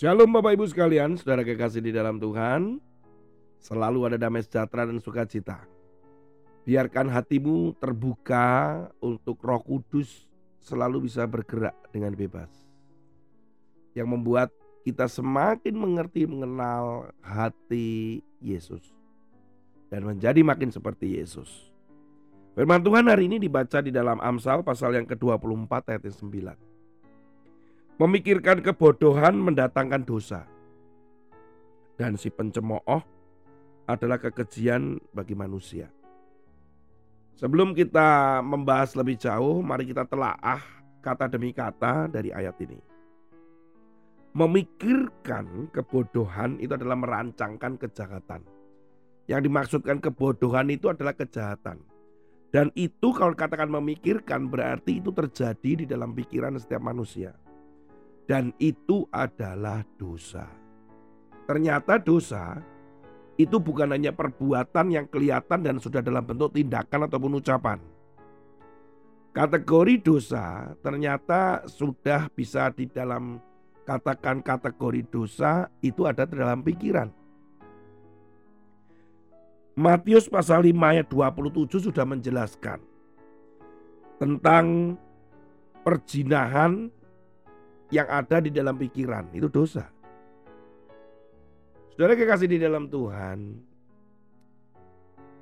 Shalom Bapak Ibu sekalian, saudara kekasih di dalam Tuhan. Selalu ada damai sejahtera dan sukacita. Biarkan hatimu terbuka untuk Roh Kudus selalu bisa bergerak dengan bebas. Yang membuat kita semakin mengerti mengenal hati Yesus dan menjadi makin seperti Yesus. Firman Tuhan hari ini dibaca di dalam Amsal pasal yang ke-24 ayat 9. Memikirkan kebodohan mendatangkan dosa. Dan si pencemooh adalah kekejian bagi manusia. Sebelum kita membahas lebih jauh, mari kita telaah kata demi kata dari ayat ini. Memikirkan kebodohan itu adalah merancangkan kejahatan. Yang dimaksudkan kebodohan itu adalah kejahatan. Dan itu kalau katakan memikirkan berarti itu terjadi di dalam pikiran setiap manusia dan itu adalah dosa. Ternyata dosa itu bukan hanya perbuatan yang kelihatan dan sudah dalam bentuk tindakan ataupun ucapan. Kategori dosa ternyata sudah bisa di dalam katakan kategori dosa itu ada di dalam pikiran. Matius pasal 5 ayat 27 sudah menjelaskan tentang perjinahan yang ada di dalam pikiran itu dosa. Saudara kekasih di dalam Tuhan,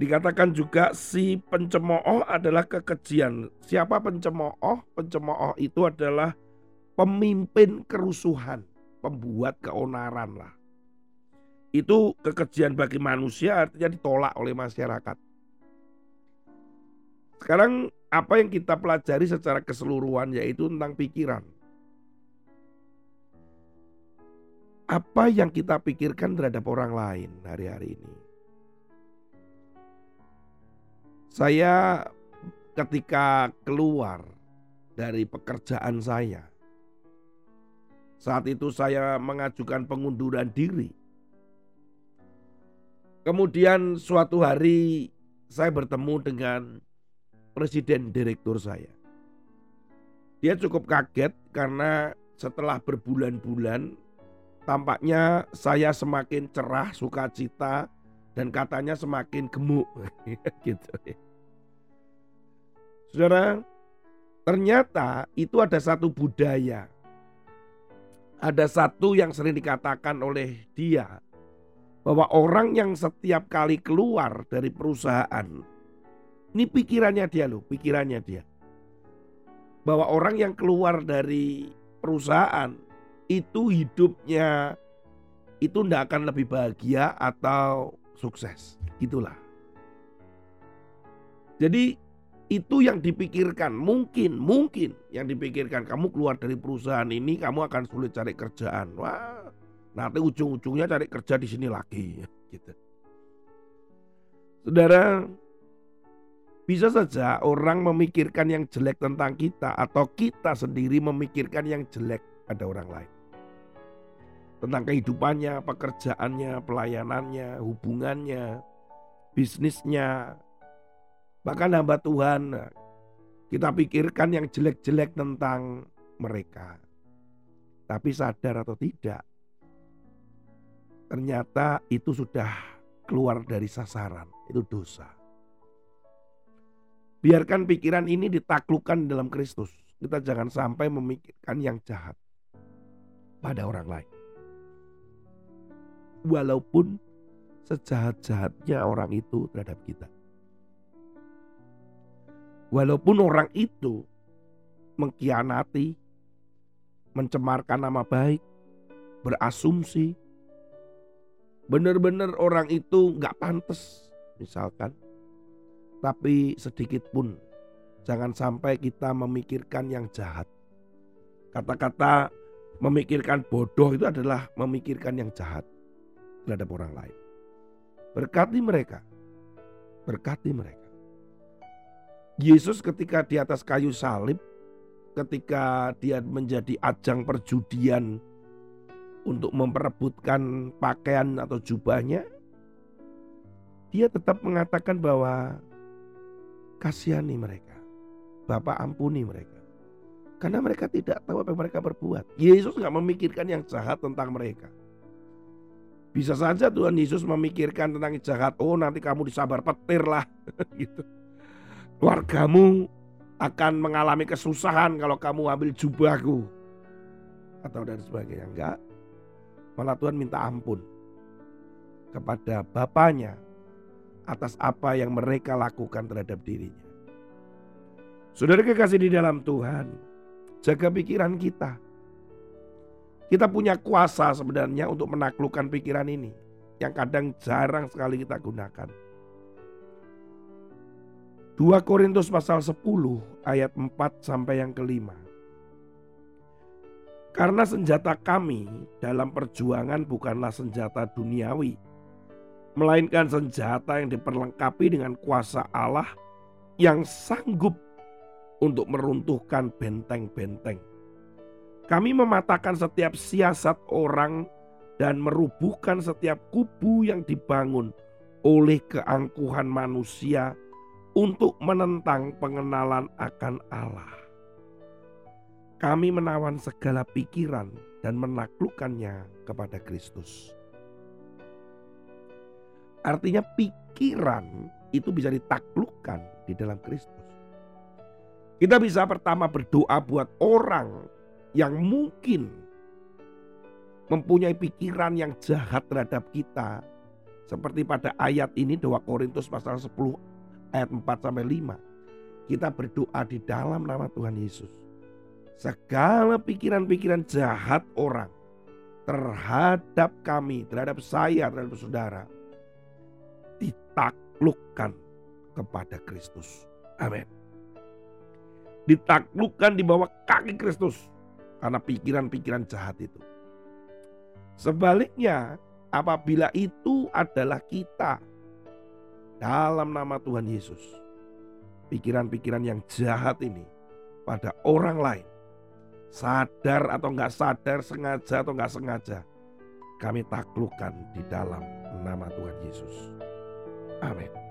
dikatakan juga si pencemooh adalah kekejian. Siapa pencemooh? Pencemooh itu adalah pemimpin kerusuhan, pembuat keonaran lah. Itu kekejian bagi manusia artinya ditolak oleh masyarakat. Sekarang apa yang kita pelajari secara keseluruhan yaitu tentang pikiran. Apa yang kita pikirkan terhadap orang lain hari-hari ini. Saya ketika keluar dari pekerjaan saya, saat itu saya mengajukan pengunduran diri. Kemudian suatu hari saya bertemu dengan presiden direktur saya. Dia cukup kaget karena setelah berbulan-bulan tampaknya saya semakin cerah, sukacita, dan katanya semakin gemuk. gitu. Saudara, ternyata itu ada satu budaya. Ada satu yang sering dikatakan oleh dia bahwa orang yang setiap kali keluar dari perusahaan ini pikirannya dia loh, pikirannya dia. Bahwa orang yang keluar dari perusahaan itu hidupnya. Itu tidak akan lebih bahagia atau sukses. Itulah. Jadi itu yang dipikirkan. Mungkin mungkin yang dipikirkan. Kamu keluar dari perusahaan ini kamu akan sulit cari kerjaan. Wah nanti ujung-ujungnya cari kerja di sini lagi. Gitu. Saudara bisa saja orang memikirkan yang jelek tentang kita atau kita sendiri memikirkan yang jelek pada orang lain tentang kehidupannya, pekerjaannya, pelayanannya, hubungannya, bisnisnya. Bahkan hamba Tuhan, kita pikirkan yang jelek-jelek tentang mereka. Tapi sadar atau tidak, ternyata itu sudah keluar dari sasaran, itu dosa. Biarkan pikiran ini ditaklukkan dalam Kristus. Kita jangan sampai memikirkan yang jahat pada orang lain walaupun sejahat-jahatnya orang itu terhadap kita. Walaupun orang itu mengkhianati, mencemarkan nama baik, berasumsi, benar-benar orang itu nggak pantas, misalkan. Tapi sedikit pun jangan sampai kita memikirkan yang jahat. Kata-kata memikirkan bodoh itu adalah memikirkan yang jahat terhadap orang lain. Berkati mereka. Berkati mereka. Yesus ketika di atas kayu salib, ketika dia menjadi ajang perjudian untuk memperebutkan pakaian atau jubahnya, dia tetap mengatakan bahwa kasihani mereka. Bapak ampuni mereka. Karena mereka tidak tahu apa yang mereka berbuat. Yesus nggak memikirkan yang jahat tentang mereka. Bisa saja Tuhan Yesus memikirkan tentang jahat. Oh nanti kamu disabar petir lah. gitu. Keluargamu akan mengalami kesusahan kalau kamu ambil jubahku. Atau dan sebagainya. Enggak. Malah Tuhan minta ampun kepada Bapaknya atas apa yang mereka lakukan terhadap dirinya. Saudara kekasih di dalam Tuhan, jaga pikiran kita. Kita punya kuasa sebenarnya untuk menaklukkan pikiran ini yang kadang jarang sekali kita gunakan. 2 Korintus pasal 10 ayat 4 sampai yang kelima. Karena senjata kami dalam perjuangan bukanlah senjata duniawi, melainkan senjata yang diperlengkapi dengan kuasa Allah yang sanggup untuk meruntuhkan benteng-benteng. Kami mematahkan setiap siasat orang dan merubuhkan setiap kubu yang dibangun oleh keangkuhan manusia untuk menentang pengenalan akan Allah. Kami menawan segala pikiran dan menaklukkannya kepada Kristus. Artinya pikiran itu bisa ditaklukkan di dalam Kristus. Kita bisa pertama berdoa buat orang yang mungkin mempunyai pikiran yang jahat terhadap kita. Seperti pada ayat ini 2 Korintus pasal 10 ayat 4 sampai 5. Kita berdoa di dalam nama Tuhan Yesus. Segala pikiran-pikiran jahat orang terhadap kami, terhadap saya, terhadap saudara ditaklukkan kepada Kristus. Amin. Ditaklukkan di bawah kaki Kristus karena pikiran-pikiran jahat itu. Sebaliknya, apabila itu adalah kita dalam nama Tuhan Yesus, pikiran-pikiran yang jahat ini pada orang lain, sadar atau nggak sadar, sengaja atau nggak sengaja, kami taklukkan di dalam nama Tuhan Yesus. Amin.